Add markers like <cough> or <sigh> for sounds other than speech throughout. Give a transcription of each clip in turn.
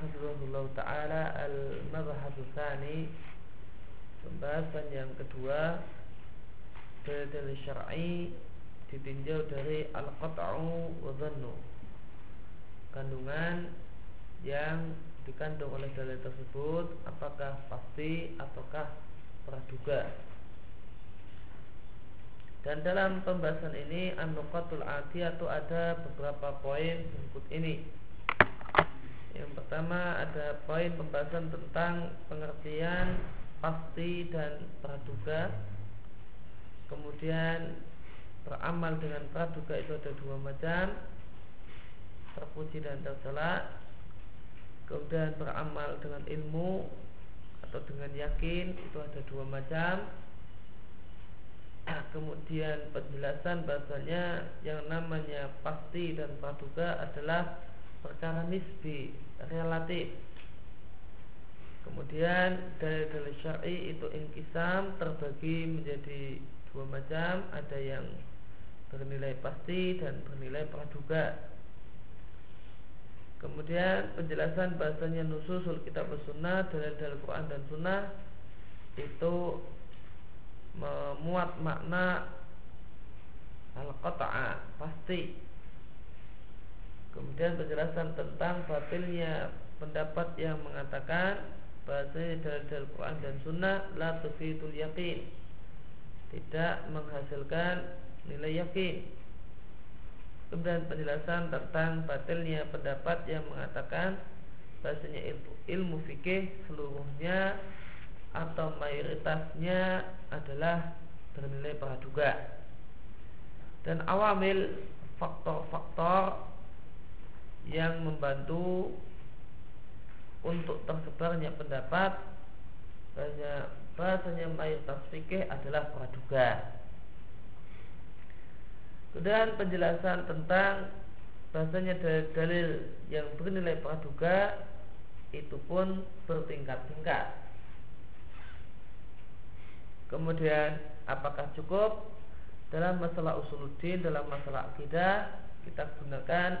hafizahullah ta'ala al-mabahatu tsani Pembahasan yang kedua Dari syar'i Ditinjau dari al-qat'u wa dhannu Kandungan yang dikandung oleh dalil tersebut Apakah pasti ataukah praduga. Dan dalam pembahasan ini An-Nuqatul atau ada beberapa poin berikut ini Yang pertama ada poin pembahasan tentang pengertian pasti dan praduga. Kemudian beramal dengan praduga itu ada dua macam Terpuji dan tercela. Kemudian beramal dengan ilmu Atau dengan yakin Itu ada dua macam. <clears throat> Kemudian penjelasan bahasanya yang namanya pasti dan praduga adalah perkara nisbi relatif. Kemudian dari syar'i itu inkisam terbagi menjadi dua macam. Ada yang bernilai pasti dan bernilai praduga. Kemudian penjelasan bahasanya nususul kitab sunnah dari dalil Quran dan sunnah itu memuat makna al-qata'a pasti kemudian penjelasan tentang batilnya pendapat yang mengatakan bahasanya dalam dalil Quran dan Sunnah la tufidul yakin tidak menghasilkan nilai yakin. Kemudian penjelasan tentang batilnya pendapat yang mengatakan bahasanya ilmu, ilmu fikih seluruhnya atau mayoritasnya adalah bernilai praduga dan awamil faktor-faktor yang membantu untuk tersebarnya pendapat bahasanya, bahasanya mayoritas fikih adalah praduga. Kemudian penjelasan tentang bahasanya dalil yang bernilai praduga itu pun bertingkat-tingkat. Kemudian apakah cukup? Dalam masalah usuluddin, dalam masalah akidah kita gunakan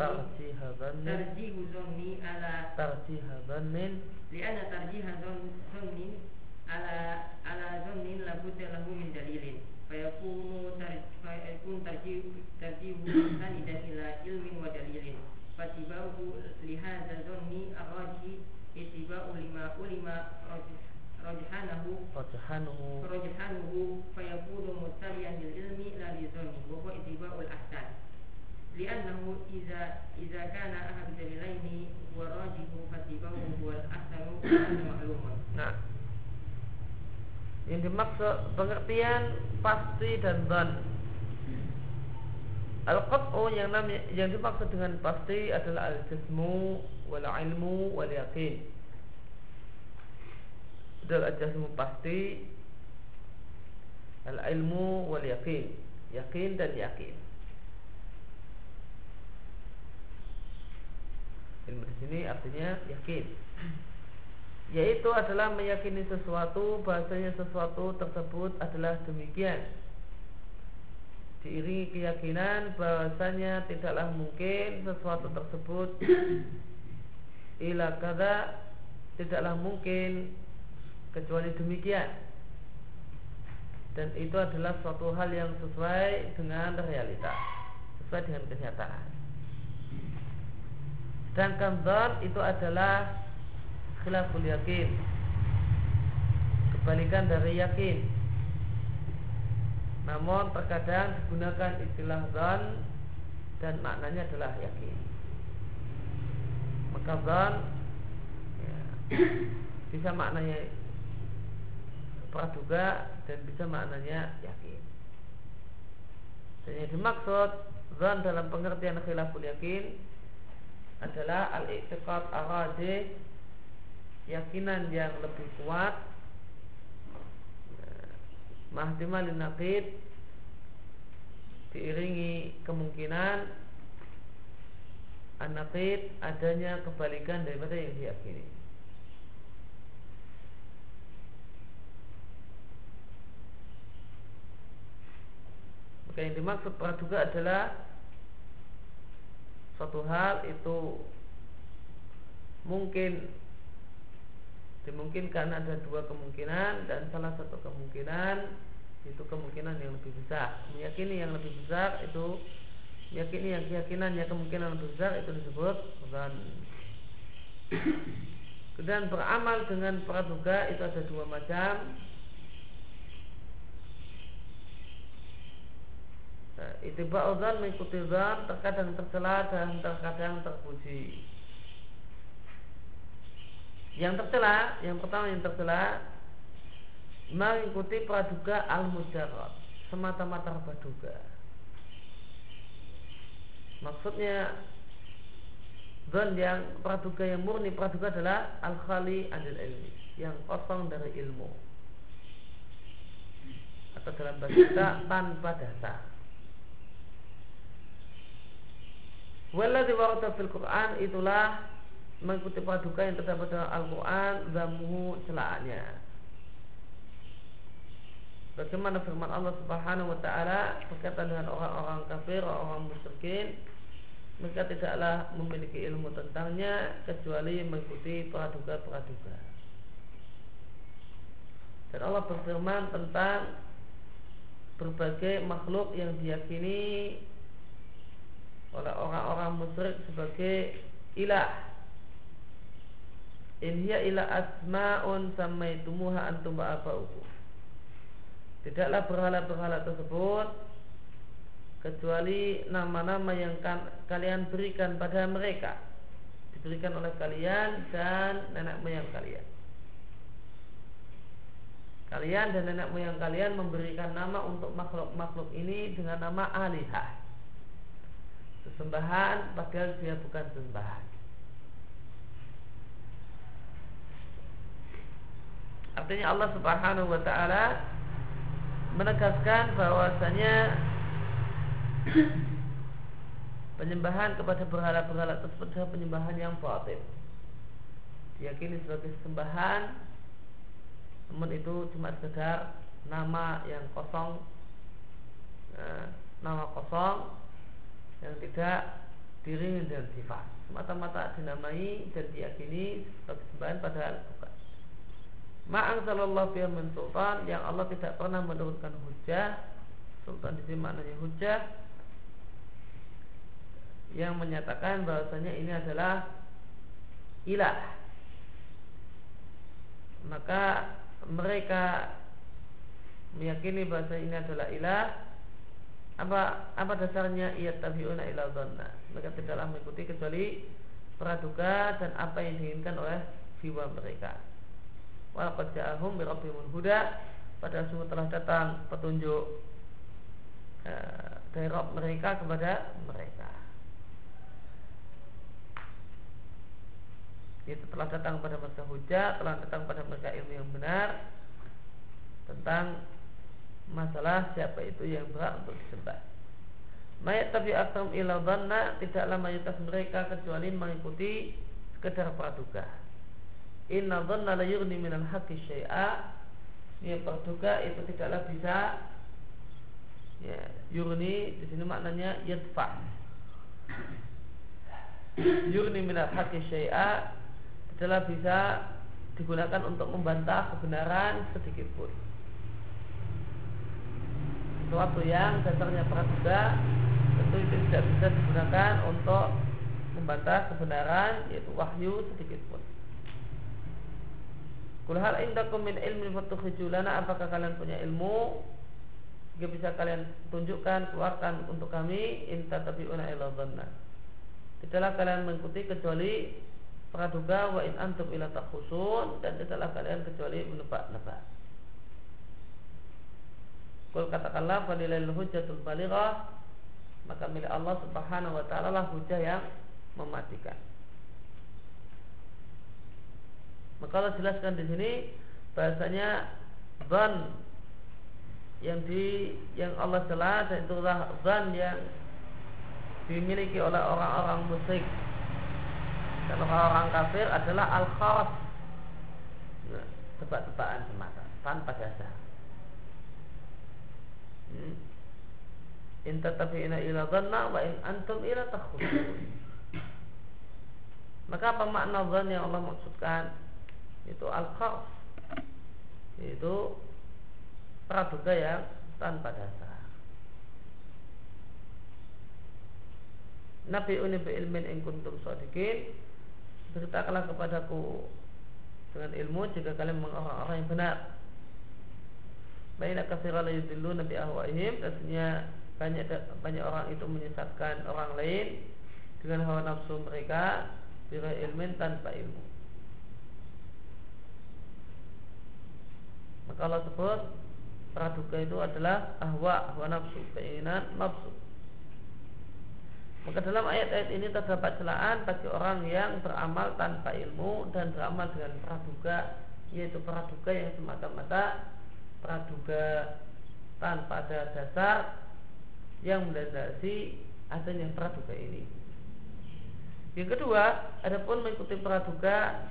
ترجيح ظن ترجيح ظني على ترجيح ظن لأن ترجيح ظن على على ظن لابد له من دليل فيكون فيكون ترجيح ترجيح سندا إلى علم ودليل فاتباعه لهذا الظن الراجح اتباع لما علم رجحانه رجحانه رجحانه فيكون متبعا للعلم لا للظن وهو اتباع الأحسان لأنه إذا إذا كان أحد الدليلين هو الراجح فاتباعه هو الأحسن وهذا معلوم. Nah, yang dimaksud pengertian pasti dan don. Al-qat'u yang namanya yang dimaksud dengan pasti adalah al-jismu wal ilmu wal yakin adalah jasmu pasti al ilmu wal yakin yakin dan yakin ilmu di sini artinya yakin. Yaitu adalah meyakini sesuatu bahasanya sesuatu tersebut adalah demikian. Diiringi keyakinan bahasanya tidaklah mungkin sesuatu tersebut. <coughs> Ila kada tidaklah mungkin kecuali demikian. Dan itu adalah suatu hal yang sesuai dengan realita sesuai dengan kenyataan sedangkan don itu adalah khilaful yakin. Kebalikan dari yakin. Namun terkadang digunakan istilah don dan maknanya adalah yakin. Maka don ya, bisa maknanya praduga dan bisa maknanya yakin. Dan yang dimaksud zan dalam pengertian khilaful yakin adalah al-i'tiqad aradi yakinan yang lebih kuat mahdimalin naqid diiringi kemungkinan anaqid adanya kebalikan daripada yang diyakini. Maka yang dimaksud praduga adalah suatu hal itu mungkin dimungkinkan ada dua kemungkinan dan salah satu kemungkinan itu kemungkinan yang lebih besar. Meyakini yang lebih besar itu meyakini yang keyakinannya kemungkinan lebih besar itu disebut dan dan beramal dengan praduga itu ada dua macam itu zan mengikuti zan terkadang tercela dan terkadang terpuji. Yang tercela, yang pertama yang tercela mengikuti praduga al mujarrad semata-mata praduga. Maksudnya zan yang praduga yang murni praduga adalah al khali anil ilmi yang kosong dari ilmu atau dalam bahasa tanpa dasar. Walladzi warada fil Quran itulah mengikuti paduka yang terdapat dalam Al-Quran zamuhu celaannya. Bagaimana firman Allah Subhanahu wa taala berkaitan dengan orang-orang kafir, orang-orang musyrikin, mereka tidaklah memiliki ilmu tentangnya kecuali mengikuti praduga-praduga. Dan Allah berfirman tentang berbagai makhluk yang diyakini oleh orang-orang musyrik sebagai ilah. In hiya ila asma'un samaitumuha antum ba'afa'uhu. Tidaklah berhala-berhala tersebut kecuali nama-nama yang kan, kalian berikan pada mereka diberikan oleh kalian dan nenek moyang kalian. Kalian dan nenek moyang kalian memberikan nama untuk makhluk-makhluk ini dengan nama alihah sesembahan padahal dia bukan sembahan. Artinya Allah Subhanahu wa taala menegaskan bahwasanya <clears throat> penyembahan kepada berhala-berhala tersebut adalah penyembahan yang batil. Diyakini sebagai sembahan namun itu cuma sekedar nama yang kosong eh, nama kosong yang tidak diri dan sifat. Semata-mata dinamai dan diyakini sebagai sembahan padahal bukan. Ma'angzalallahu biha min sultan yang Allah tidak pernah menurunkan hujah. Sultan di sini maknanya hujah. Yang menyatakan bahwasanya ini adalah ilah. Maka mereka meyakini bahwa ini adalah ilah apa apa dasarnya? Ia tabiuna ila dhanna. Mereka tidaklah mengikuti kecuali praduga dan apa yang diinginkan oleh jiwa mereka. Walaqad ja'ahum bi rabbihimul huda pada sungguh telah datang petunjuk uh, dari Rabb mereka kepada mereka. Itu telah datang pada masa hujah telah datang pada mereka ilmu yang benar tentang masalah siapa itu yang berhak untuk disembah. Mayat tapi aktam ila tidaklah mayoritas mereka kecuali mengikuti sekedar praduga. Inna dhanna la yurni minal haqqi syai'a. Ya praduga itu tidaklah bisa ya yurni di sini maknanya yadfa. Yurni minal haqqi syai'a adalah bisa digunakan untuk membantah kebenaran sedikit pun. Sesuatu yang dasarnya praduga tentu itu tidak bisa digunakan untuk membantah kebenaran yaitu wahyu sedikit pun. Kul hal indakum min ilmin fatukhrijulana apakah kalian punya ilmu jika bisa kalian tunjukkan keluarkan untuk kami inta tabiuna ila dhanna. Tidaklah kalian mengikuti kecuali praduga wa in antum ila takhusun dan tidaklah kalian kecuali menebak-nebak. Kul katakanlah falilal hujjatul balighah maka milik Allah Subhanahu wa taala lah hujah yang mematikan. Maka Allah jelaskan di sini bahasanya ban yang di yang Allah celah dan itulah ban yang dimiliki oleh orang-orang musyrik kalau orang kafir adalah al kharaf nah, tebak-tebakan semata tanpa dasar. In tatafi'ina ila dhanna wa in antum ila takhusun maka apa makna dhan yang Allah maksudkan? Itu al kharaf itu praduga yang tanpa dasar. Nabi uni bi ilmin in kuntum sadiqin. Beritakanlah kepadaku dengan ilmu jika kalian orang-orang yang benar. Baina la yudilluna bi ahwaihim Artinya banyak banyak orang itu menyesatkan orang lain dengan hawa nafsu mereka bila ilmin tanpa ilmu. Maka Allah sebut praduga itu adalah ahwa, hawa nafsu, keinginan nafsu. Maka dalam ayat-ayat ini terdapat celaan bagi orang yang beramal tanpa ilmu dan beramal dengan praduga yaitu praduga yang semata-mata praduga tanpa ada dasar yang mendasari adanya praduga ini. Yang kedua, adapun mengikuti praduga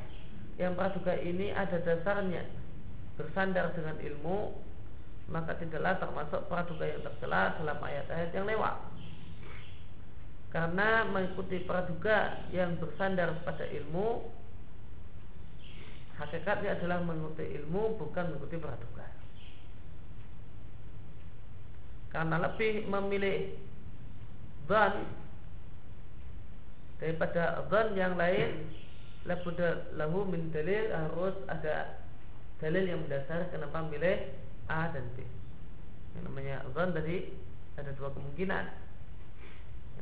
yang praduga ini ada dasarnya bersandar dengan ilmu maka tidaklah termasuk praduga yang tercela dalam ayat-ayat yang lewat karena mengikuti praduga yang bersandar pada ilmu hakikatnya adalah mengikuti ilmu bukan mengikuti praduga karena lebih memilih ban daripada ban yang lain labuda lahu min dalil harus ada dalil yang mendasar kenapa milih A dan B yang namanya zan tadi ada dua kemungkinan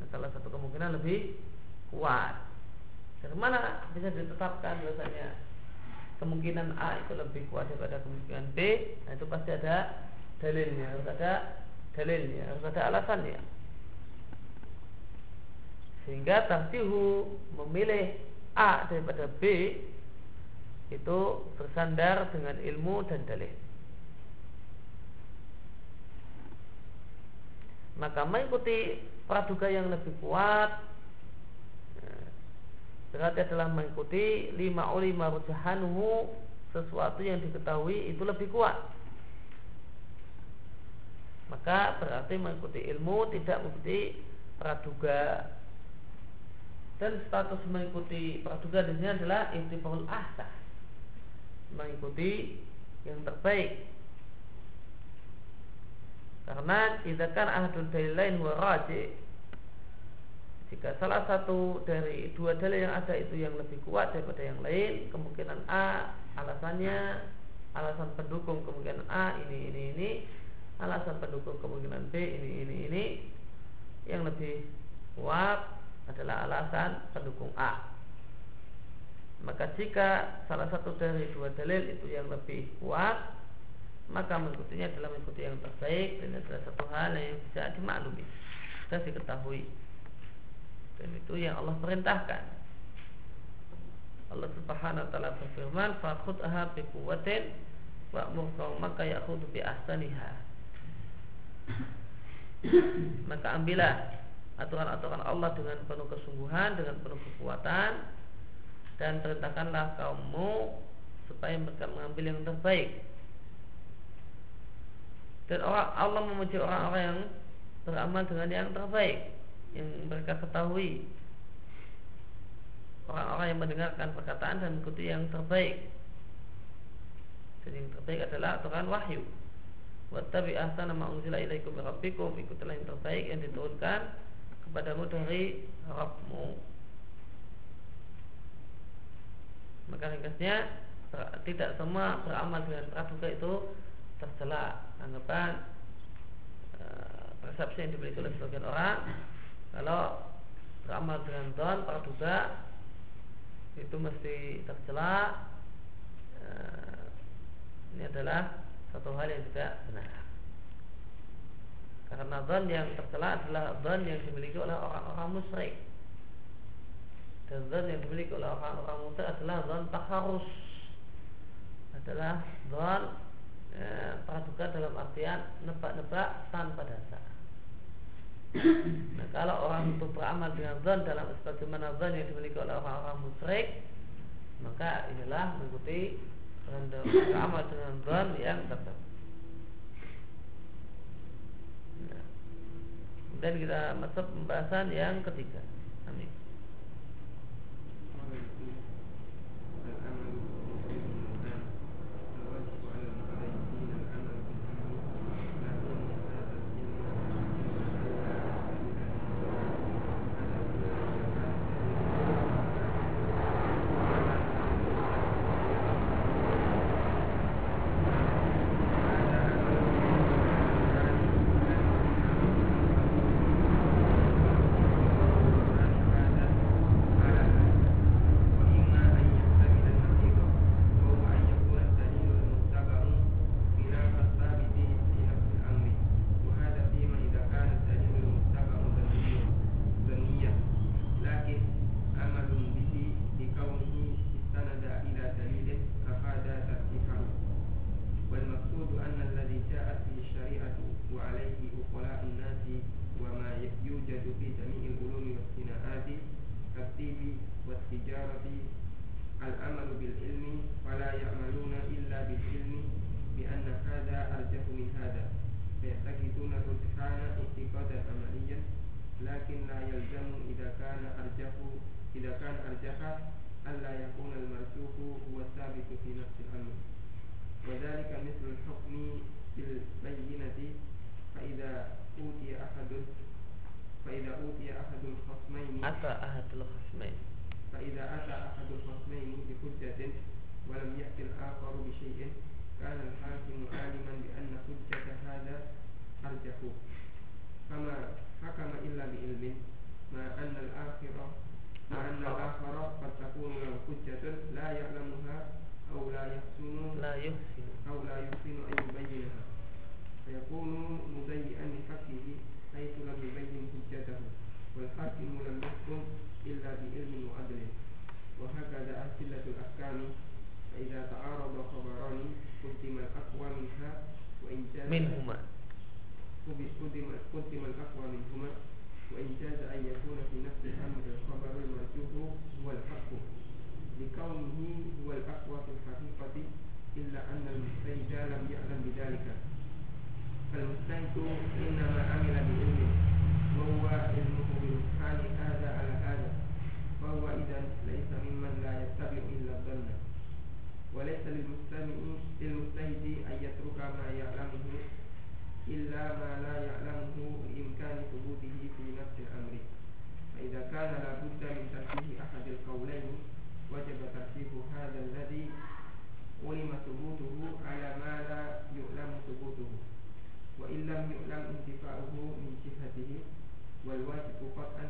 salah satu kemungkinan lebih kuat. Dari mana bisa ditetapkan biasanya kemungkinan A itu lebih kuat daripada kemungkinan B? Nah itu pasti ada dalilnya, harus ada dalilnya, harus ada alasannya. Sehingga tarjihu memilih A daripada B itu bersandar dengan ilmu dan dalil. Maka mengikuti praduga yang lebih kuat ya, berarti adalah mengikuti lima ulima rujahanuhu sesuatu yang diketahui itu lebih kuat maka berarti mengikuti ilmu tidak mengikuti praduga. Dan status mengikuti praduga di sini adalah intibahul ahsah. Mengikuti yang terbaik. Karena tidak kan ahadun dalil lain wa jika salah satu dari dua dalil yang ada itu yang lebih kuat daripada yang lain kemungkinan A alasannya alasan pendukung kemungkinan A ini ini ini alasan pendukung kemungkinan B ini ini ini yang lebih kuat adalah alasan pendukung A. Maka jika salah satu dari dua dalil itu yang lebih kuat, maka mengikutinya adalah mengikuti yang terbaik dan adalah satu hal yang bisa dimaklumi dan diketahui. Dan itu yang Allah perintahkan. Allah Subhanahu wa taala berfirman, "Fakhudha bi quwwatin wa'mur qaumaka ya'khudhu bi ahsaniha." Maka ambillah aturan-aturan Allah dengan penuh kesungguhan, dengan penuh kekuatan dan perintahkanlah kaummu supaya mereka mengambil yang terbaik. Dan orang Allah memuji orang-orang yang beramal dengan yang terbaik yang mereka ketahui. Orang-orang yang mendengarkan perkataan dan mengikuti yang terbaik. Dan yang terbaik adalah aturan wahyu. Wattabi ahsana ma unzila ilaikum rabbikum. Ikutilah yang terbaik yang diturunkan kepadamu dari Rabbmu. Maka ringkasnya tidak semua beramal dengan praduga itu tercela. Anggapan e, persepsi yang dimiliki oleh sebagian orang kalau beramal dengan don praduga itu mesti tercela. E, ini adalah satu hal yang tidak benar karena zon yang tercela adalah zon yang dimiliki oleh orang-orang musyrik. Dan zon yang dimiliki oleh orang-orang musyrik adalah zon taharus. Adalah zon ya, praduga dalam artian nebak-nebak tanpa dasar. Nah kalau orang itu beramal dengan zon dalam sebagaimana zon yang dimiliki oleh orang-orang musyrik, maka inilah mengikuti beramal dengan zon yang tertentu. Dan kita masuk pembahasan yang ketiga. Amin. إذا كان أرجح ألا يكون المرجوح هو الثابت في نفس الأمر. وذلك مثل الحكم بالبينة فإذا أوتي أحد فإذا أوتي أحد الخصمين أتى أحد الخصمين. فإذا أتى أحد الخصمين بحجة ولم يأت الآخر بشيء كان الحاكم عالما بأن حجة هذا أرجح. فما حكم إلا بعلمه ما أن الآخر مع أن الآخر قد تكون حجة لا يعلمها أو لا يحسن لا يحسن. أو لا يحسن أن يبينها. فيكون مضيئا لحقه حيث لم يبين حجته والحاكم لم يحكم إلا بعلم وعدل وهكذا أسئلة الأحكام. فإذا تعارض خبران قدم الأقوى منها وإن كان منهما. قدم الأقوى منهما وإن جاز أن يكون في نفس الأمر الخبر المرجوح هو الحق لكونه هو الأقوى في الحقيقة إلا أن المستيجى لم يعلم بذلك. فالمستيجى إنما عمل بعلمه وهو علمه بالإتقان هذا على هذا فهو إذا ليس ممن لا يتبع إلا الظن. وليس للمستمع أن يترك ما يعلمه إلا ما لا يعلمه بإمكان ثبوته في نفس الأمر. فإذا كان لابد من ترتيب أحد القولين وجب ترتيب هذا الذي علم ثبوته على ما لا يعلم ثبوته وإن لم يعلم انتفاؤه من جهته والواجب قطعا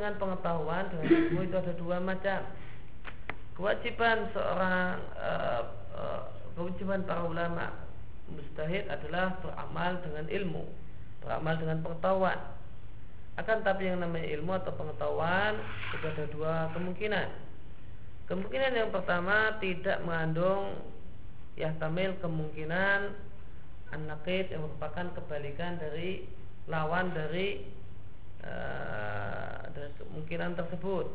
dengan pengetahuan dengan ilmu itu ada dua macam. Kewajiban seorang uh, uh, kewajiban para ulama mustahid adalah beramal dengan ilmu, beramal dengan pengetahuan. Akan tapi yang namanya ilmu atau pengetahuan itu ada dua kemungkinan. Kemungkinan yang pertama tidak mengandung ya tamil kemungkinan an-naqid yang merupakan kebalikan dari lawan dari uh, dari kemungkinan tersebut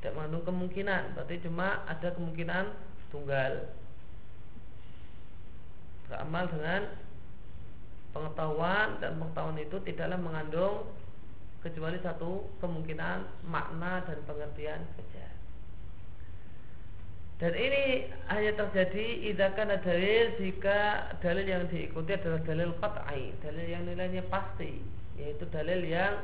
tidak mengandung kemungkinan berarti cuma ada kemungkinan tunggal beramal dengan pengetahuan dan pengetahuan itu tidaklah mengandung kecuali satu kemungkinan makna dan pengertian saja. Dan ini hanya terjadi idakan dalil jika dalil yang diikuti adalah dalil qat'i, dalil yang nilainya pasti, yaitu dalil yang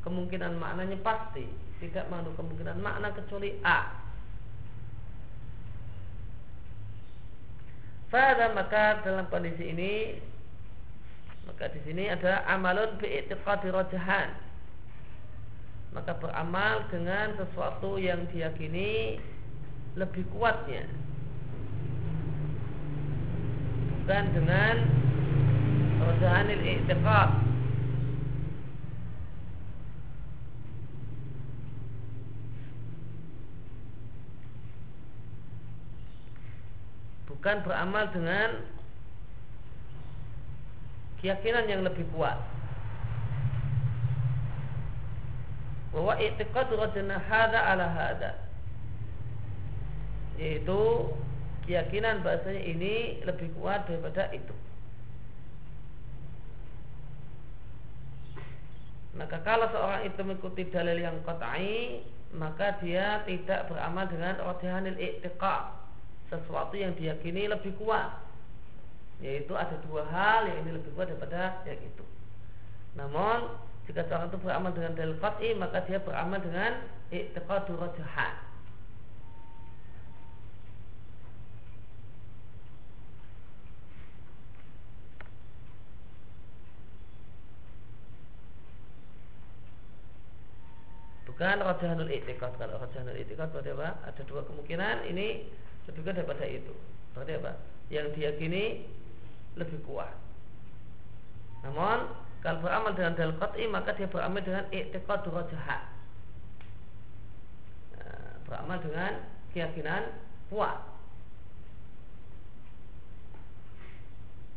kemungkinan maknanya pasti, tidak mengandung kemungkinan makna kecuali A. Pada maka dalam kondisi ini maka di sini ada amalun bi'tiqadi rajahan. Maka beramal dengan sesuatu yang diyakini lebih kuatnya. Bukan dengan rojahanil i'tiqad. Bukan beramal dengan keyakinan yang lebih kuat. Bahwa i'tiqad rajana hada ala hada yaitu keyakinan bahasanya ini lebih kuat daripada itu. Maka kalau seorang itu mengikuti dalil yang qat'i, maka dia tidak beramal dengan rojahanil i'tiqad, sesuatu yang diyakini lebih kuat. Yaitu ada dua hal yang ini lebih kuat daripada yang itu. Namun jika seorang itu beramal dengan dalil qat'i, maka dia beramal dengan i'tiqadu rojahan bukan rojahanul i'tikad kalau rojahanul i'tikad berarti apa? Ada dua kemungkinan ini lebih daripada itu. Berarti apa? Yang diyakini lebih kuat. Namun kalau beramal dengan dalil qat'i maka dia beramal dengan i'tikad rojahat nah, beramal dengan keyakinan kuat.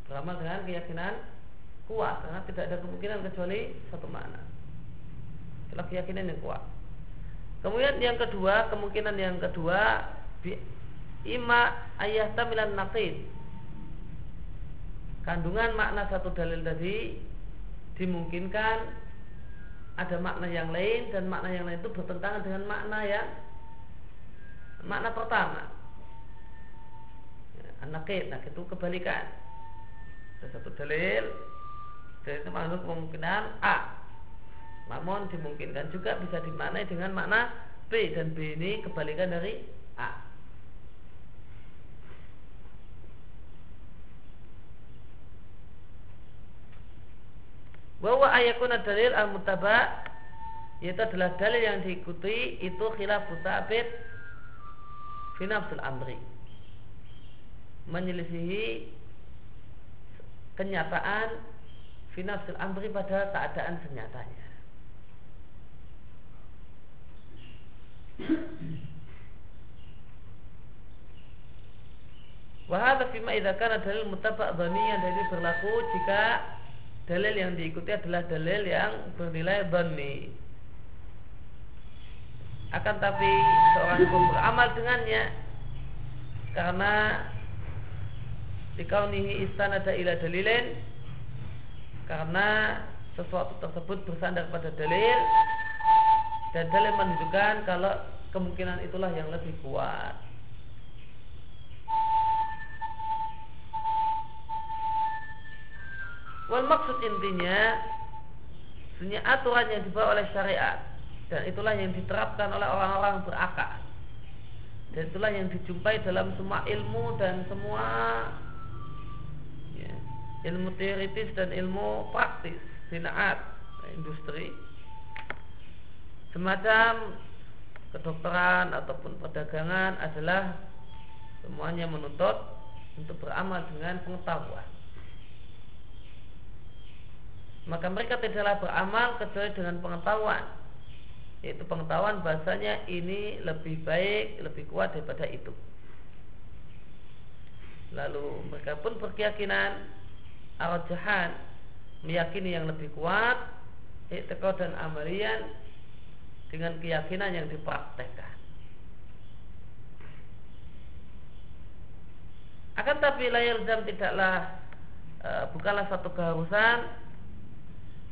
Beramal dengan keyakinan kuat karena tidak ada kemungkinan kecuali satu makna itulah keyakinan yang kuat. Kemudian yang kedua kemungkinan yang kedua ima ayah tamilan naqid. Kandungan makna satu dalil tadi dimungkinkan ada makna yang lain dan makna yang lain itu bertentangan dengan makna yang makna pertama. Ya, nakid nah itu kebalikan. Ada satu dalil dalil itu mengandung kemungkinan A namun dimungkinkan juga bisa dimaknai dengan makna B dan B ini kebalikan dari A. bahwa ayakuna dalil al mutaba yaitu adalah dalil yang diikuti itu khilaf ta'bid fi nafsul amri menyelisihi kenyataan fi nafsul amri pada keadaan senyatanya Wahada fima idza kana dalil mutabak dhaniyan dari berlaku jika dalil yang diikuti adalah dalil yang bernilai dhani. Akan tapi seorang hukum beramal dengannya karena dikaunihi istanada ila dalilin karena sesuatu tersebut bersandar pada dalil dan dalil menunjukkan kalau kemungkinan itulah yang lebih kuat. Wal maksud intinya Sebenarnya aturan yang dibawa oleh syariat Dan itulah yang diterapkan oleh orang-orang berakal Dan itulah yang dijumpai dalam semua ilmu dan semua ya, Ilmu teoritis dan ilmu praktis Sinaat, industri Semacam kedokteran ataupun perdagangan adalah semuanya menuntut untuk beramal dengan pengetahuan maka mereka tidaklah beramal kecuali dengan pengetahuan yaitu pengetahuan bahasanya ini lebih baik, lebih kuat daripada itu. Lalu mereka pun berkeyakinan arajahan meyakini yang lebih kuat i'tiqad dan amalian dengan keyakinan yang dipraktekkan. Akan tapi layar jam tidaklah e, bukanlah satu keharusan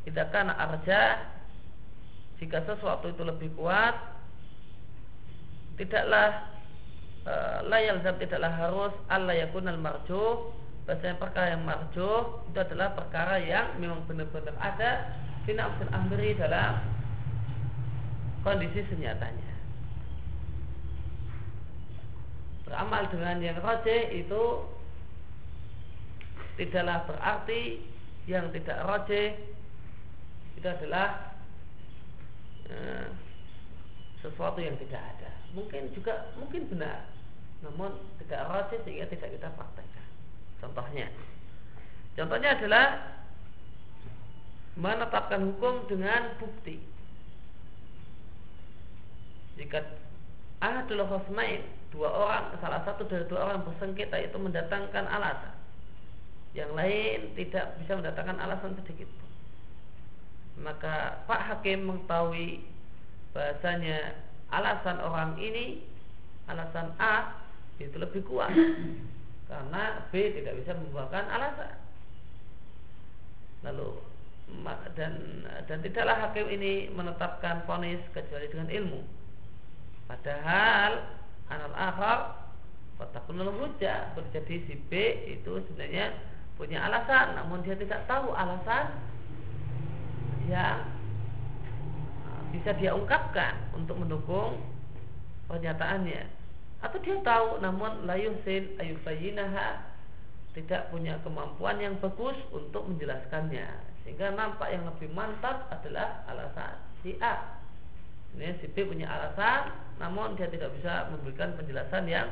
tidak karena arja jika sesuatu itu lebih kuat tidaklah e, layal zam tidaklah harus Allah yakun al marjuh bahasanya perkara yang marjuh itu adalah perkara yang memang benar-benar ada finafsil amri dalam kondisi senyatanya beramal dengan yang roje itu tidaklah berarti yang tidak roje itu adalah uh, sesuatu yang tidak ada. Mungkin juga mungkin benar, namun tidak rajin sehingga tidak kita praktekkan. Contohnya, contohnya adalah menetapkan hukum dengan bukti. Jika ahadul khosmain dua orang salah satu dari dua orang bersengketa itu mendatangkan alasan. Yang lain tidak bisa mendatangkan alasan sedikit maka Pak Hakim mengetahui bahasanya alasan orang ini alasan A itu lebih kuat. Karena B tidak bisa membuahkan alasan. Lalu dan dan tidaklah hakim ini menetapkan ponis kecuali dengan ilmu padahal anak akhar fatakun hujah terjadi si B itu sebenarnya punya alasan namun dia tidak tahu alasan yang uh, bisa dia ungkapkan untuk mendukung pernyataannya. Atau dia tahu namun layusin ayufayinaha tidak punya kemampuan yang bagus untuk menjelaskannya. Sehingga nampak yang lebih mantap adalah alasan si A ini si B punya alasan namun dia tidak bisa memberikan penjelasan yang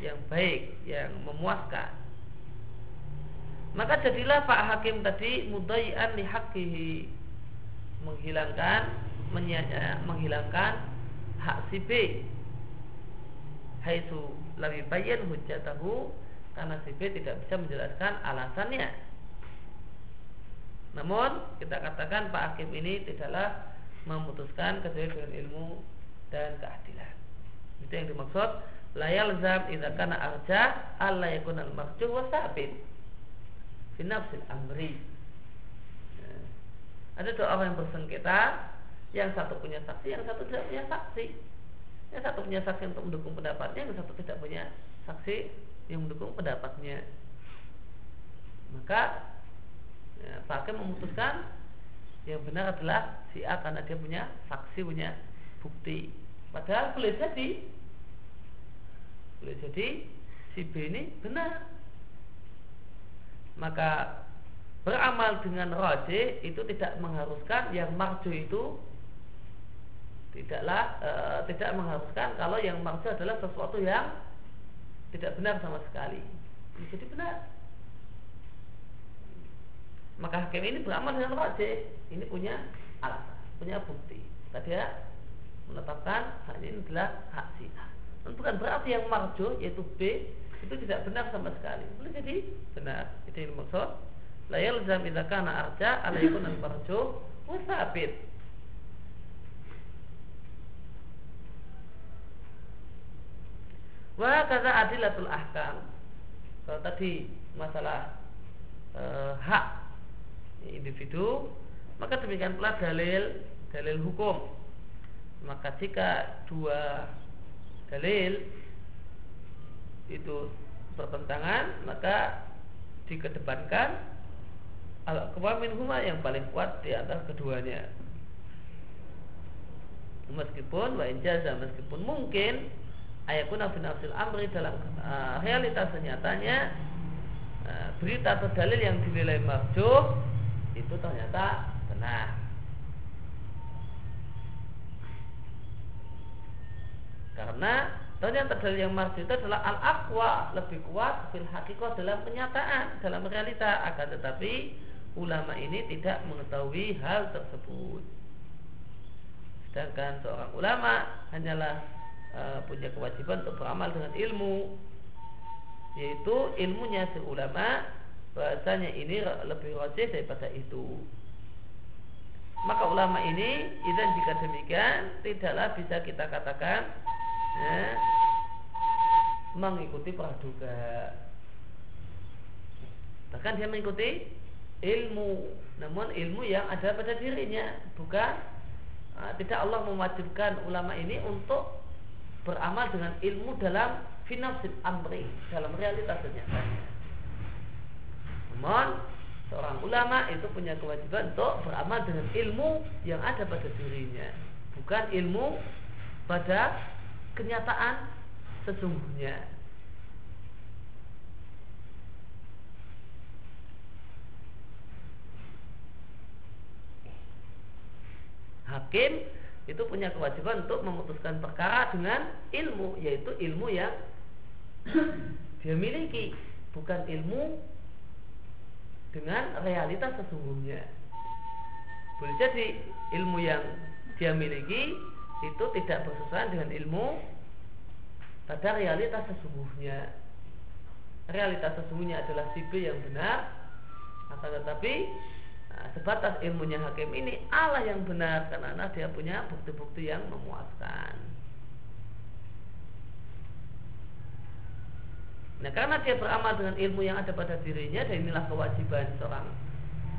yang baik yang memuaskan. Maka jadilah Pak Hakim tadi mudai'an lihakihi menghilangkan menyanya, menghilangkan hak si B. Haitsu lebih bayan hujjatahu karena si B tidak bisa menjelaskan alasannya. Namun kita katakan Pak Hakim ini tidaklah memutuskan kecuali dengan ilmu dan keadilan. Itu yang dimaksud layal zam idza kana arja alla yakuna al-marjuh wa sabit binafsil amri ya. ada dua orang yang bersengketa yang satu punya saksi yang satu tidak punya saksi yang satu punya saksi untuk mendukung pendapatnya yang satu tidak punya saksi yang mendukung pendapatnya maka ya, Pak Hakim memutuskan yang benar adalah si A karena dia punya saksi punya bukti padahal boleh jadi boleh jadi si B ini benar maka beramal dengan roji itu tidak mengharuskan yang marju itu tidaklah e, tidak mengharuskan kalau yang marju adalah sesuatu yang tidak benar sama sekali. Jadi benar. Maka hakim ini beramal dengan roji. Ini punya alasan, punya bukti. Maka dia menetapkan hal ini adalah hak si A. bukan berarti yang marju yaitu B itu tidak benar sama sekali. Boleh jadi benar. Itu yang maksud la yalzam idza kana arja ala yakun al marjuh wa thabit wa kata adilatul ahkam kalau tadi masalah e, hak individu maka demikian pula dalil dalil hukum. Maka jika dua dalil itu bertentangan maka dikedepankan al min huma yang paling kuat di antara keduanya. Meskipun wa injaza meskipun mungkin ayakuna fi nafsil amri dalam uh, realitas nyatanya uh, berita atau dalil yang dinilai marjuh itu ternyata benar karena ternyata dalil yang marjuh itu adalah al aqwa lebih kuat fil hakikat dalam kenyataan dalam realita akan tetapi ulama ini tidak mengetahui hal tersebut. Sedangkan seorang ulama hanyalah e, punya kewajiban untuk beramal dengan ilmu, yaitu ilmunya si ulama bahasanya ini lebih rajih daripada itu. Maka ulama ini, dan jika demikian, tidaklah bisa kita katakan ya, mengikuti praduga. Bahkan dia mengikuti ilmu namun ilmu yang ada pada dirinya bukan uh, tidak Allah mewajibkan ulama ini untuk beramal dengan ilmu dalam finafsid amri dalam realitas nyatanya namun seorang ulama itu punya kewajiban untuk beramal dengan ilmu yang ada pada dirinya. Bukan ilmu pada kenyataan sesungguhnya. Hakim itu punya kewajiban untuk memutuskan perkara dengan ilmu yaitu ilmu yang dia miliki bukan ilmu dengan realitas sesungguhnya boleh jadi ilmu yang dia miliki itu tidak bersesuaian dengan ilmu pada realitas sesungguhnya realitas sesungguhnya adalah si B yang benar akan tetapi Nah, sebatas ilmunya hakim ini Allah yang benar karena dia punya bukti-bukti yang memuaskan. Nah karena dia beramal dengan ilmu yang ada pada dirinya dan inilah kewajiban seorang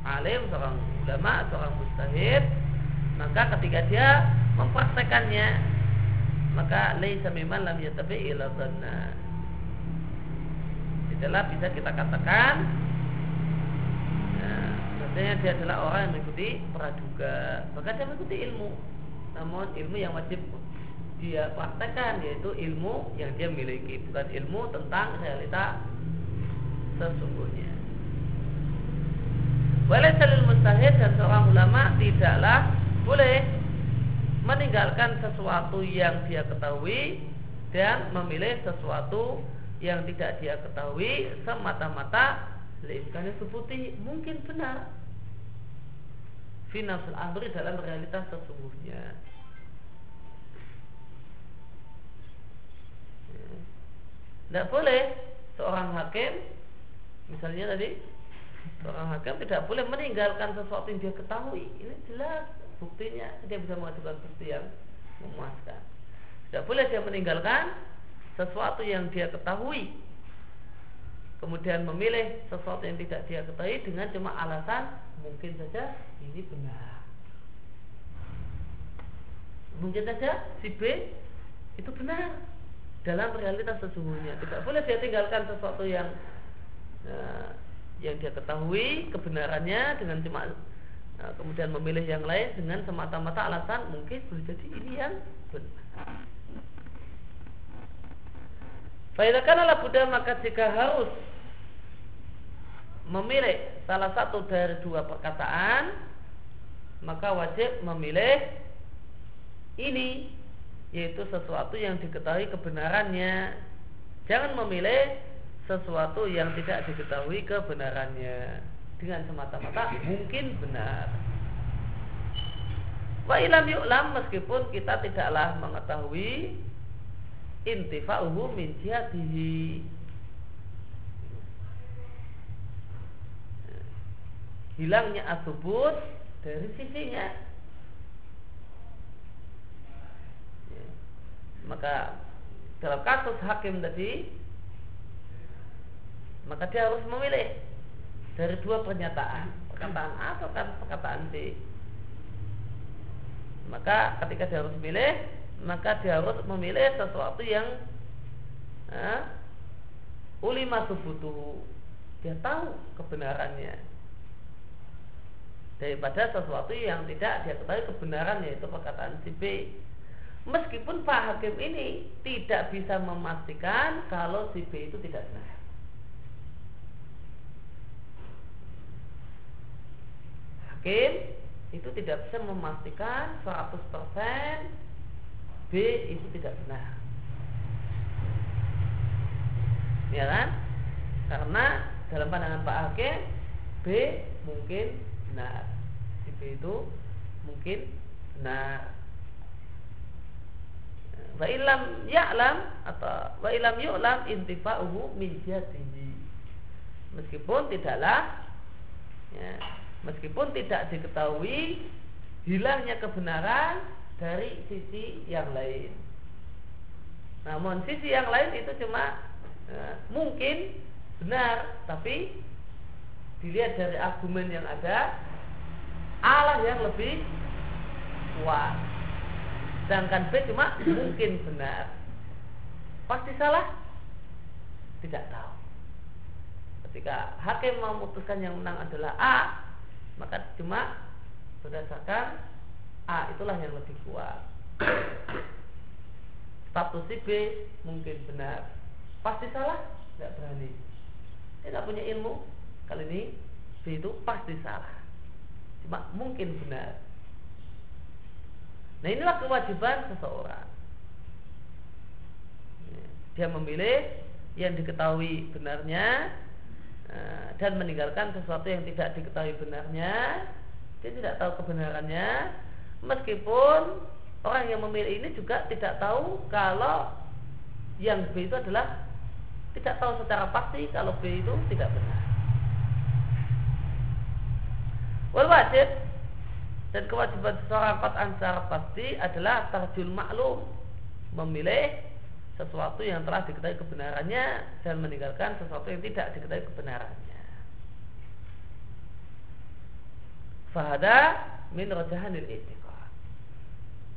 alim, seorang ulama, seorang mustahid maka ketika dia mempraktekannya maka laisa mimman lam yatabi ila dhanna. Tidaklah bisa kita katakan Artinya dia adalah orang yang mengikuti praduga Maka dia mengikuti ilmu. Namun ilmu yang wajib dia praktekkan Yaitu ilmu yang dia miliki Bukan ilmu tentang realita sesungguhnya. Boleh salil mustahid dan seorang ulama Tidaklah boleh Meninggalkan sesuatu yang dia ketahui Dan memilih sesuatu yang tidak dia ketahui Semata-mata. Itu putih mungkin benar. Finasul amri dalam realitas sesungguhnya Tidak boleh seorang hakim Misalnya tadi Seorang hakim tidak boleh meninggalkan sesuatu yang dia ketahui. Ini jelas buktinya Dia bisa mengajukan bukti yang memuaskan. Tidak boleh dia meninggalkan Sesuatu yang dia ketahui. Kemudian memilih sesuatu yang tidak dia ketahui Dengan cuma alasan mungkin saja ini benar. Mungkin saja si B itu benar dalam realitas sesungguhnya. Tidak boleh dia tinggalkan sesuatu yang ya, yang dia ketahui kebenarannya dengan cuma ya, kemudian memilih yang lain dengan semata-mata alasan mungkin boleh jadi ini yang benar. Faidakan ala Buddha maka jika harus memilih salah satu dari dua perkataan maka wajib memilih ini yaitu sesuatu yang diketahui kebenarannya. Jangan memilih sesuatu yang tidak diketahui kebenarannya. Dengan semata-mata mungkin benar. Wa ilam yu'lam meskipun kita tidaklah mengetahui intifa'uhu min jihatihi. Hilangnya asubut dari sisinya ya. Maka dalam kasus hakim tadi maka dia harus memilih dari dua pernyataan perkataan A atau perkataan B. Maka ketika dia harus memilih maka dia harus memilih sesuatu yang uh, ulima subutu. Dia tahu kebenarannya. Daripada sesuatu yang tidak dia ketahui kebenaran yaitu perkataan si B. Meskipun Pak Hakim ini tidak bisa memastikan kalau si B itu tidak benar. Hakim itu tidak bisa memastikan 100% B itu tidak benar. Ya kan? Karena dalam pandangan Pak Hakim B mungkin benar si B itu mungkin benar wa ilam ya'lam atau wa ilam yu'lam intifa'uhu min jatihi meskipun tidaklah ya, meskipun tidak diketahui hilangnya kebenaran dari sisi yang lain. Namun sisi yang lain itu cuma ya, mungkin benar tapi dilihat dari argumen yang ada Allah yang lebih kuat sedangkan B cuma mungkin benar. Pasti salah tidak tahu. Ketika hakim memutuskan yang menang adalah A maka cuma berdasarkan A itulah yang lebih kuat. Status si B mungkin benar. Pasti salah tidak berani. Tidak punya ilmu. Kali ini B itu pasti salah. Cuma mungkin benar. Nah inilah kewajiban seseorang. Dia memilih yang diketahui benarnya eh, dan meninggalkan sesuatu yang tidak diketahui benarnya. Dia tidak tahu kebenarannya, meskipun orang yang memilih ini juga tidak tahu kalau yang B itu adalah tidak tahu secara pasti kalau B itu tidak benar. Wal dan kewajiban seseorang qat'an secara pasti adalah tarjul maklum memilih sesuatu yang telah diketahui kebenarannya dan meninggalkan sesuatu yang tidak diketahui kebenarannya. Fahada min rojahanil itiqad.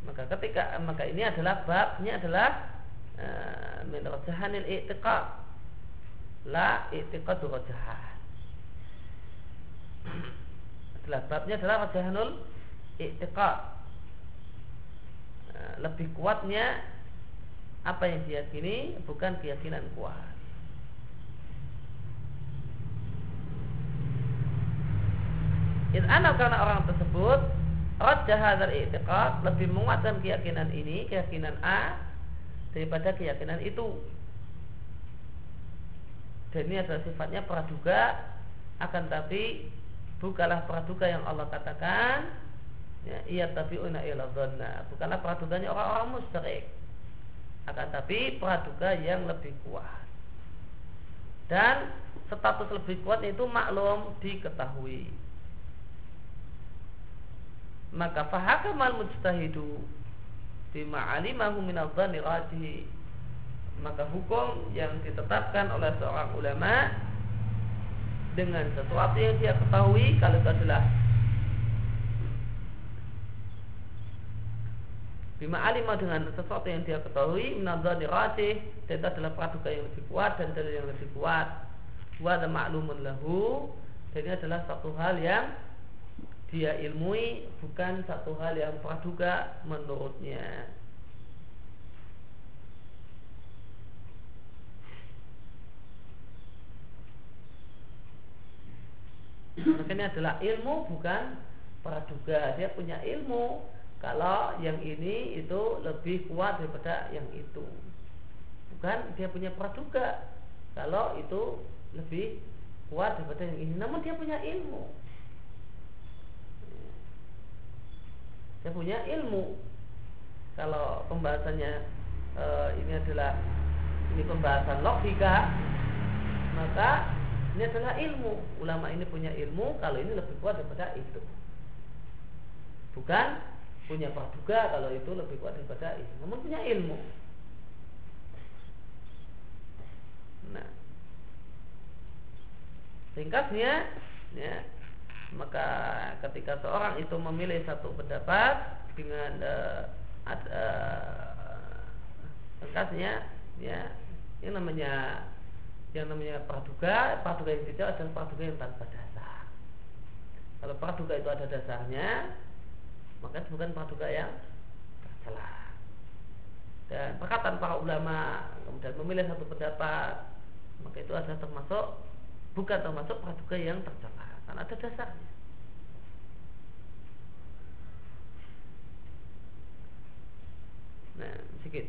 Maka ketika maka ini adalah babnya adalah uh, min rojahanil itiqad. La itiqadu rojahan adalah babnya adalah rajahanul i'tiqad nah, lebih kuatnya apa yang diyakini bukan keyakinan kuat. In anak karena orang tersebut Raja hadal i'tiqad Lebih menguatkan keyakinan ini Keyakinan A Daripada keyakinan itu. Dan ini adalah sifatnya praduga Akan tapi bukanlah praduga yang Allah katakan ya, iya una ila dhanna. Bukanlah praduganya orang-orang musyrik. Akan tapi praduga yang lebih kuat. Dan status lebih kuat itu maklum diketahui. Maka fahakamal mujtahidu bima alimahu minal dhanni rajih maka hukum yang ditetapkan oleh seorang ulama dengan sesuatu yang dia ketahui kalau itu adalah Bima alimah dengan sesuatu yang dia ketahui Minadzani rajih Dan itu adalah praduga yang lebih kuat Dan dalil yang lebih kuat Wa maklumun lahu Dan ini adalah satu hal yang Dia ilmui Bukan satu hal yang praduga menurutnya Maka ini adalah ilmu bukan praduga. Dia punya ilmu kalau yang ini itu lebih kuat daripada yang itu. Bukan dia punya praduga kalau itu lebih kuat daripada yang ini. Namun dia punya ilmu. Dia punya ilmu. Kalau pembahasannya e, ini adalah ini pembahasan logika, maka ini adalah ilmu. Ulama ini punya ilmu kalau ini lebih kuat daripada itu. Bukan punya praduga kalau itu lebih kuat daripada itu. Namun punya ilmu. Nah, ringkasnya, ya, maka ketika seorang itu memilih satu pendapat dengan uh, uh, ringkasnya, ya, yang namanya yang namanya praduga, praduga yang tidak adalah praduga yang tanpa dasar. Kalau praduga itu ada dasarnya, maka bukan praduga yang tercela. Dan perkataan para ulama kemudian memilih satu pendapat, maka itu adalah termasuk bukan termasuk praduga yang tercela, karena ada dasarnya. Nah, sedikit.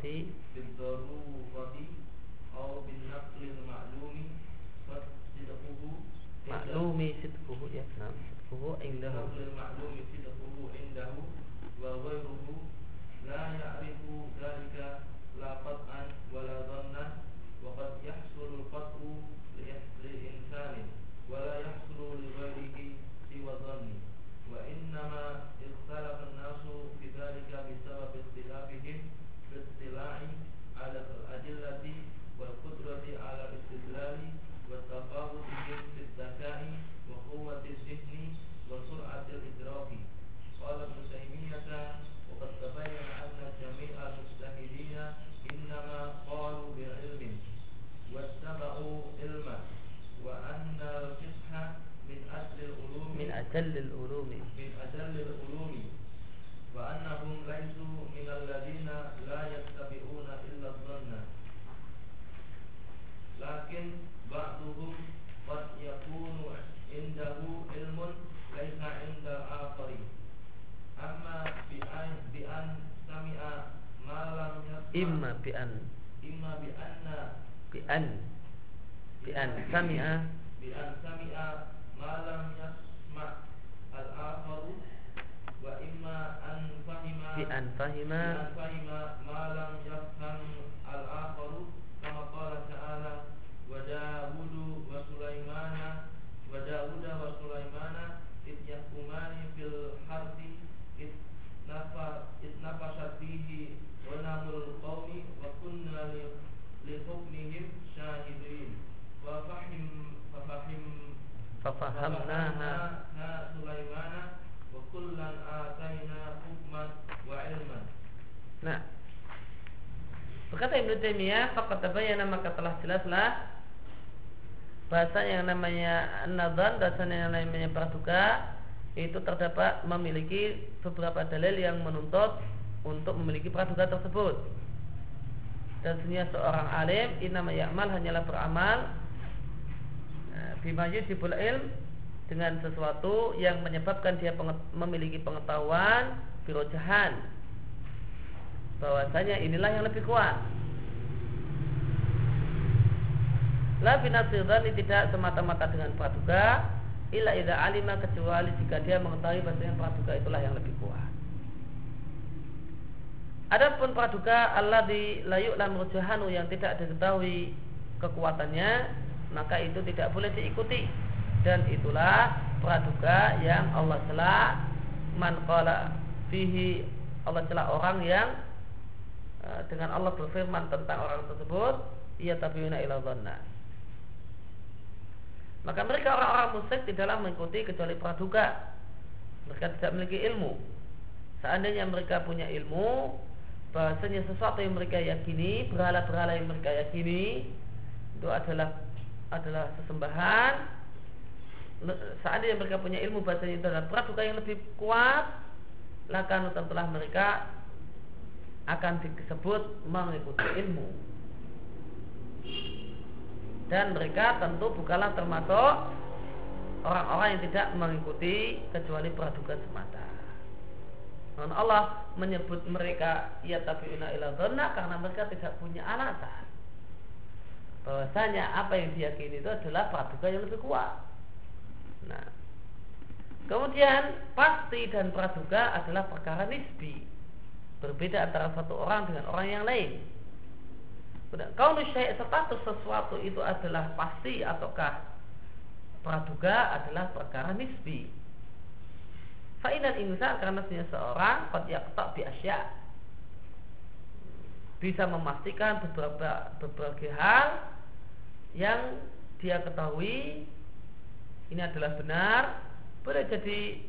property bi an imma bi anna bi an bi an sami'a. Tabayyana maka telah jelaslah bahasa yang namanya nadzan, bahasanya yang namanya praduga itu terdapat memiliki beberapa dalil yang menuntut untuk memiliki praduga tersebut. dan sesungguhnya seorang alim inama ya'mal hanyalah beramal nah, bima yujibul ilm dengan sesuatu yang menyebabkan dia memiliki pengetahuan birojahan. Bahwasanya inilah yang lebih kuat La binasirani tidak semata-mata dengan praduga. Ila ida alima kecuali jika dia mengetahui bahasanya praduga itulah yang lebih kuat. Adapun praduga Allah di layuk lam rujahanu yang tidak diketahui kekuatannya maka itu tidak boleh diikuti. Dan itulah praduga yang Allah celah man qala fihi Allah celah orang yang eh, dengan Allah berfirman tentang orang tersebut ia tabiuna ila dhanna maka mereka orang-orang musyrik di dalam mengikuti kecuali praduga mereka tidak memiliki ilmu seandainya mereka punya ilmu bahasanya sesuatu yang mereka yakini, berhala-berhala yang mereka yakini itu adalah adalah sesembahan. Seandainya mereka punya ilmu bahasanya itu adalah praduga yang lebih kuat, lakan tentulah mereka akan disebut mengikuti ilmu. Dan mereka tentu bukanlah termasuk orang-orang yang tidak mengikuti kecuali praduga semata. Dan Allah menyebut mereka ya tabiuna ila karena mereka tidak punya alasan. Bahwasanya apa yang diyakini itu adalah praduga yang lebih kuat. Nah, kemudian pasti dan praduga adalah perkara nisbi. Berbeda antara satu orang dengan orang yang lain. Kalau syai' status sesuatu itu adalah pasti ataukah praduga adalah perkara nisbi. Fa'inal insan karena seorang qad yaqta bi asya. Bisa memastikan beberapa berbagai hal yang dia ketahui ini adalah benar boleh jadi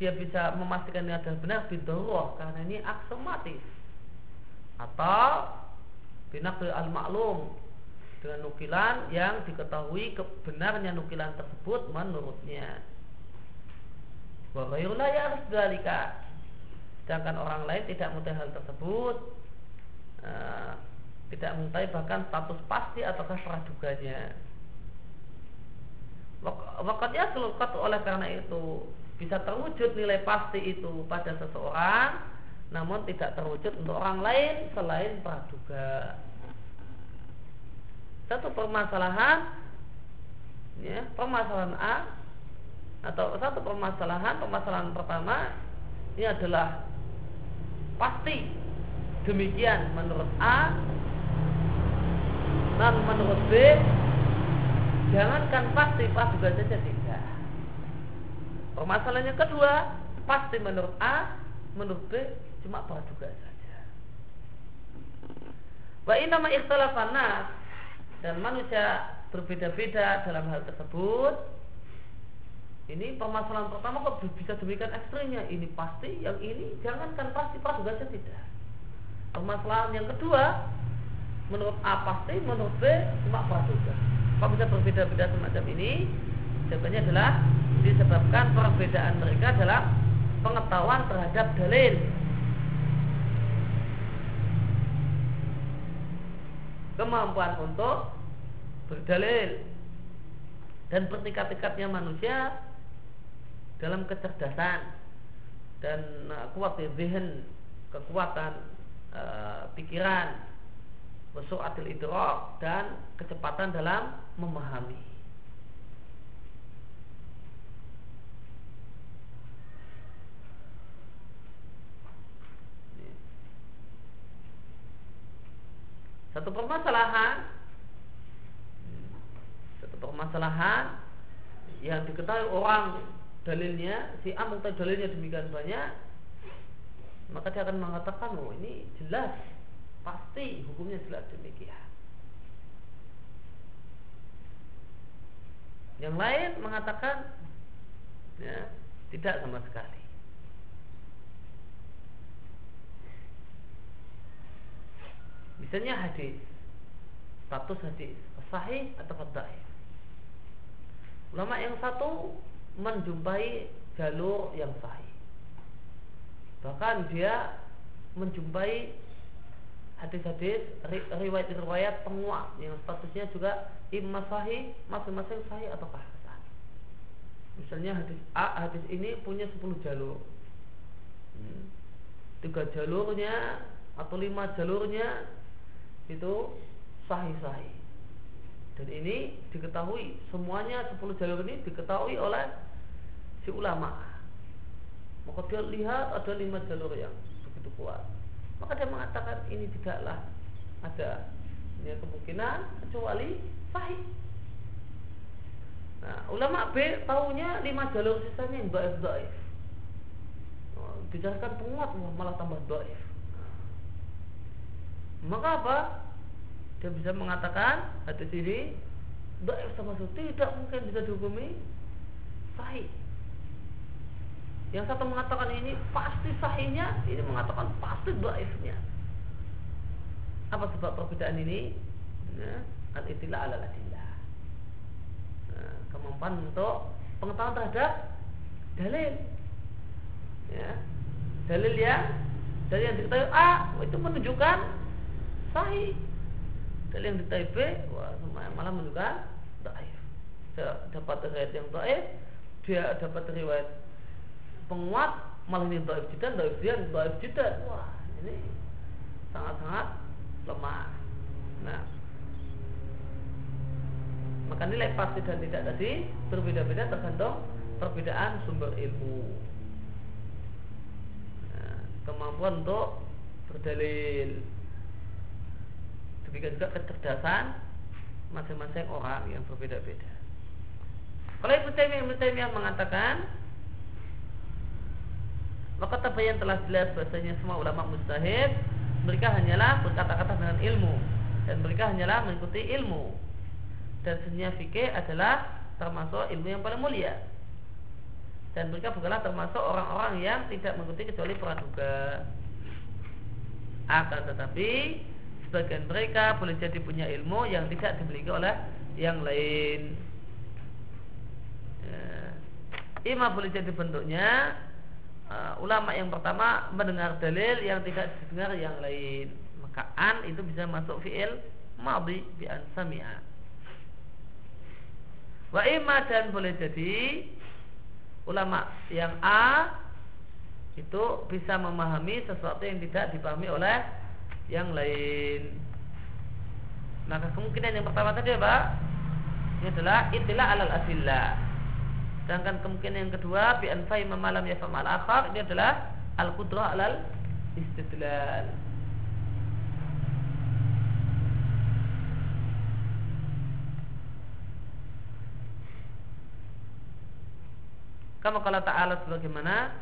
dia bisa memastikan ini adalah benar bidawah karena ini aksomatis. Atau binakil al-maklum dengan nukilan yang diketahui kebenarnya nukilan tersebut menurutnya Wa ghairullah ya harus dalika. Sedangkan orang lain tidak mengetahui hal tersebut uh, tidak mengetahui bahkan status pasti ataukah praduganya. Wakatnya selukat oleh karena itu bisa terwujud nilai pasti itu pada seseorang, namun tidak terwujud untuk orang lain selain praduga. Satu permasalahan, ya, permasalahan A atau satu permasalahan permasalahan pertama ini adalah pasti demikian menurut A dan menurut B jangankan pasti juga saja tidak permasalahan yang kedua pasti menurut A menurut B cuma juga saja wa nama ikhtilafan dan manusia berbeda-beda dalam hal tersebut ini permasalahan pertama kok bisa demikian ekstrimnya. Ini pasti, yang ini jangankan pasti, juga saja tidak. Permasalahan yang kedua, menurut A pasti, menurut B cuma praduga. Kok bisa berbeda-beda semacam ini? Jawabannya adalah disebabkan perbedaan mereka dalam pengetahuan terhadap dalil. Kemampuan untuk berdalil. Dan bertingkat-tingkatnya manusia dalam kecerdasan dan uh, kuat zihin kekuatan uh, pikiran atil idrok dan kecepatan dalam memahami satu permasalahan. Satu permasalahan yang diketahui orang dalilnya si A mengetahui dalilnya demikian banyak maka dia akan mengatakan oh ini jelas. Pasti hukumnya jelas demikian. Yang lain mengatakan ya, tidak sama sekali misalnya hadis status hadis sahih atau dhaif ulama yang satu menjumpai jalur yang sahih. Bahkan dia menjumpai hadis-hadis riwayat-riwayat penguat yang statusnya juga imma sahih masing-masing sahih ataukah hasan. Misalnya hadis A hadis ini punya 10 jalur. Hmm. Tiga jalurnya atau lima jalurnya itu sahih-sahih. Dan ini diketahui semuanya 10 jalur ini diketahui oleh si ulama. Maka dia lihat ada lima jalur yang begitu kuat maka dia mengatakan ini tidaklah ada ya, kemungkinan kecuali sahih. Nah, ulama B tahunya lima jalur sisanya yang doif. Oh, dijelaskan penguat malah tambah doif. Maka apa? Dia bisa mengatakan hadis ini doif sama sekali tidak mungkin bisa dihukumi sahih. Yang satu mengatakan ini pasti sahihnya, ini mengatakan pasti dhaifnya. Apa sebab perbedaan ini? Ya, al-itila ala adillah. Nah, kemampuan untuk pengetahuan terhadap dalil. Ya. Dalil yang dalil yang diketahui A itu menunjukkan sahih. Dalil yang diketahui B wah, malah menunjukkan dhaif. Dapat riwayat yang dhaif, dia dapat riwayat penguat malah ini doif jidan, doif jidan, doif jidan. Wah, ini sangat-sangat lemah. Nah, maka nilai pasti dan tidak tadi berbeda-beda tergantung perbedaan sumber ilmu. Nah, kemampuan untuk berdalil. Demikian juga kecerdasan masing-masing orang yang berbeda-beda. Kalau Ibu Taimiyah, Ibu Taimiyah mengatakan maka tabayan telah jelas bahasanya semua ulama mustahid mereka hanyalah berkata-kata dengan ilmu dan mereka hanyalah mengikuti ilmu. Dan sebenarnya fikih adalah termasuk ilmu yang paling mulia. Dan mereka bukanlah termasuk orang-orang yang tidak mengikuti kecuali praduga akan tetapi sebagian mereka boleh jadi punya ilmu yang tidak dimiliki oleh yang lain. Ya. Ima boleh jadi bentuknya uh, ulama yang pertama mendengar dalil yang tidak didengar yang lain. Maka an itu bisa masuk fiil madhi bi an sami'a. Wa imma dan boleh jadi ulama yang A itu bisa memahami sesuatu yang tidak dipahami oleh yang lain. Maka kemungkinan yang pertama tadi apa? Ini adalah itilah alal adillah Sedangkan kemungkinan yang kedua bi anfai mamalam ya famal akhar ini adalah al qudrah alal istidlal. Kama kala ta'ala sebagaimana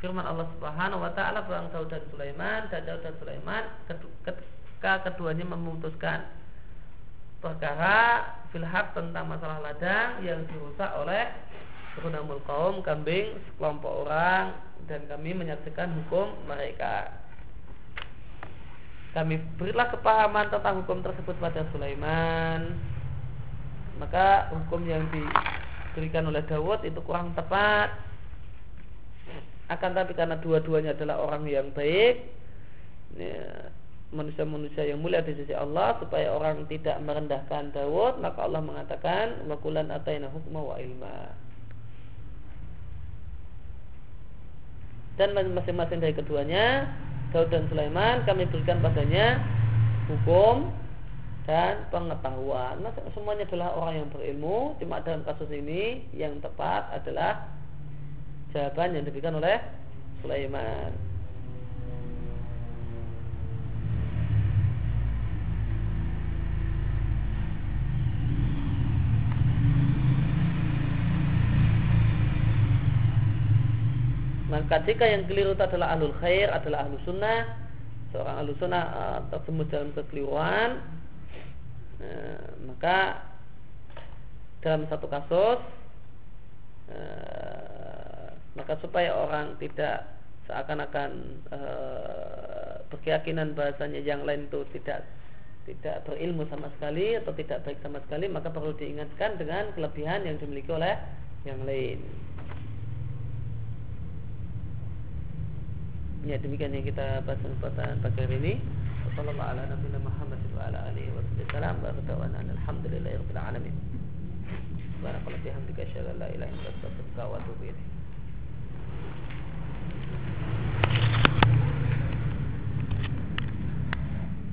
firman Allah Subhanahu wa taala tentang Daud dan Sulaiman dan Daud dan Sulaiman ketika keduanya memutuskan perkara filhaq tentang masalah ladang yang dirusak oleh Sunamul kaum kambing sekelompok orang dan kami menyaksikan hukum mereka. Kami berilah kepahaman tentang hukum tersebut pada Sulaiman. Maka hukum yang diberikan oleh Dawud itu kurang tepat. Akan tapi karena dua-duanya adalah orang yang baik, ya, manusia-manusia yang mulia di sisi Allah supaya orang tidak merendahkan Dawud maka Allah mengatakan wakulan ataina hukma wa ilma dan masing-masing dari keduanya Daud dan Sulaiman kami berikan padanya hukum dan pengetahuan. Nah, semuanya adalah orang yang berilmu. Cuma dalam kasus ini yang tepat adalah jawaban yang diberikan oleh Sulaiman. Maka jika yang keliru itu adalah ahlul khair, adalah ahlu sunnah, seorang ahlu sunnah uh, dalam kekeliruan, uh, maka dalam satu kasus, uh, maka supaya orang tidak seakan-akan uh, berkeyakinan bahasanya yang lain itu tidak tidak berilmu sama sekali atau tidak baik sama sekali maka perlu diingatkan dengan kelebihan yang dimiliki oleh yang lain. Ya demikian yang kita bahas kesempatan pagi ini. Sallallahu ala nabiyina Muhammad wa ala alihi wa sallam wa あ!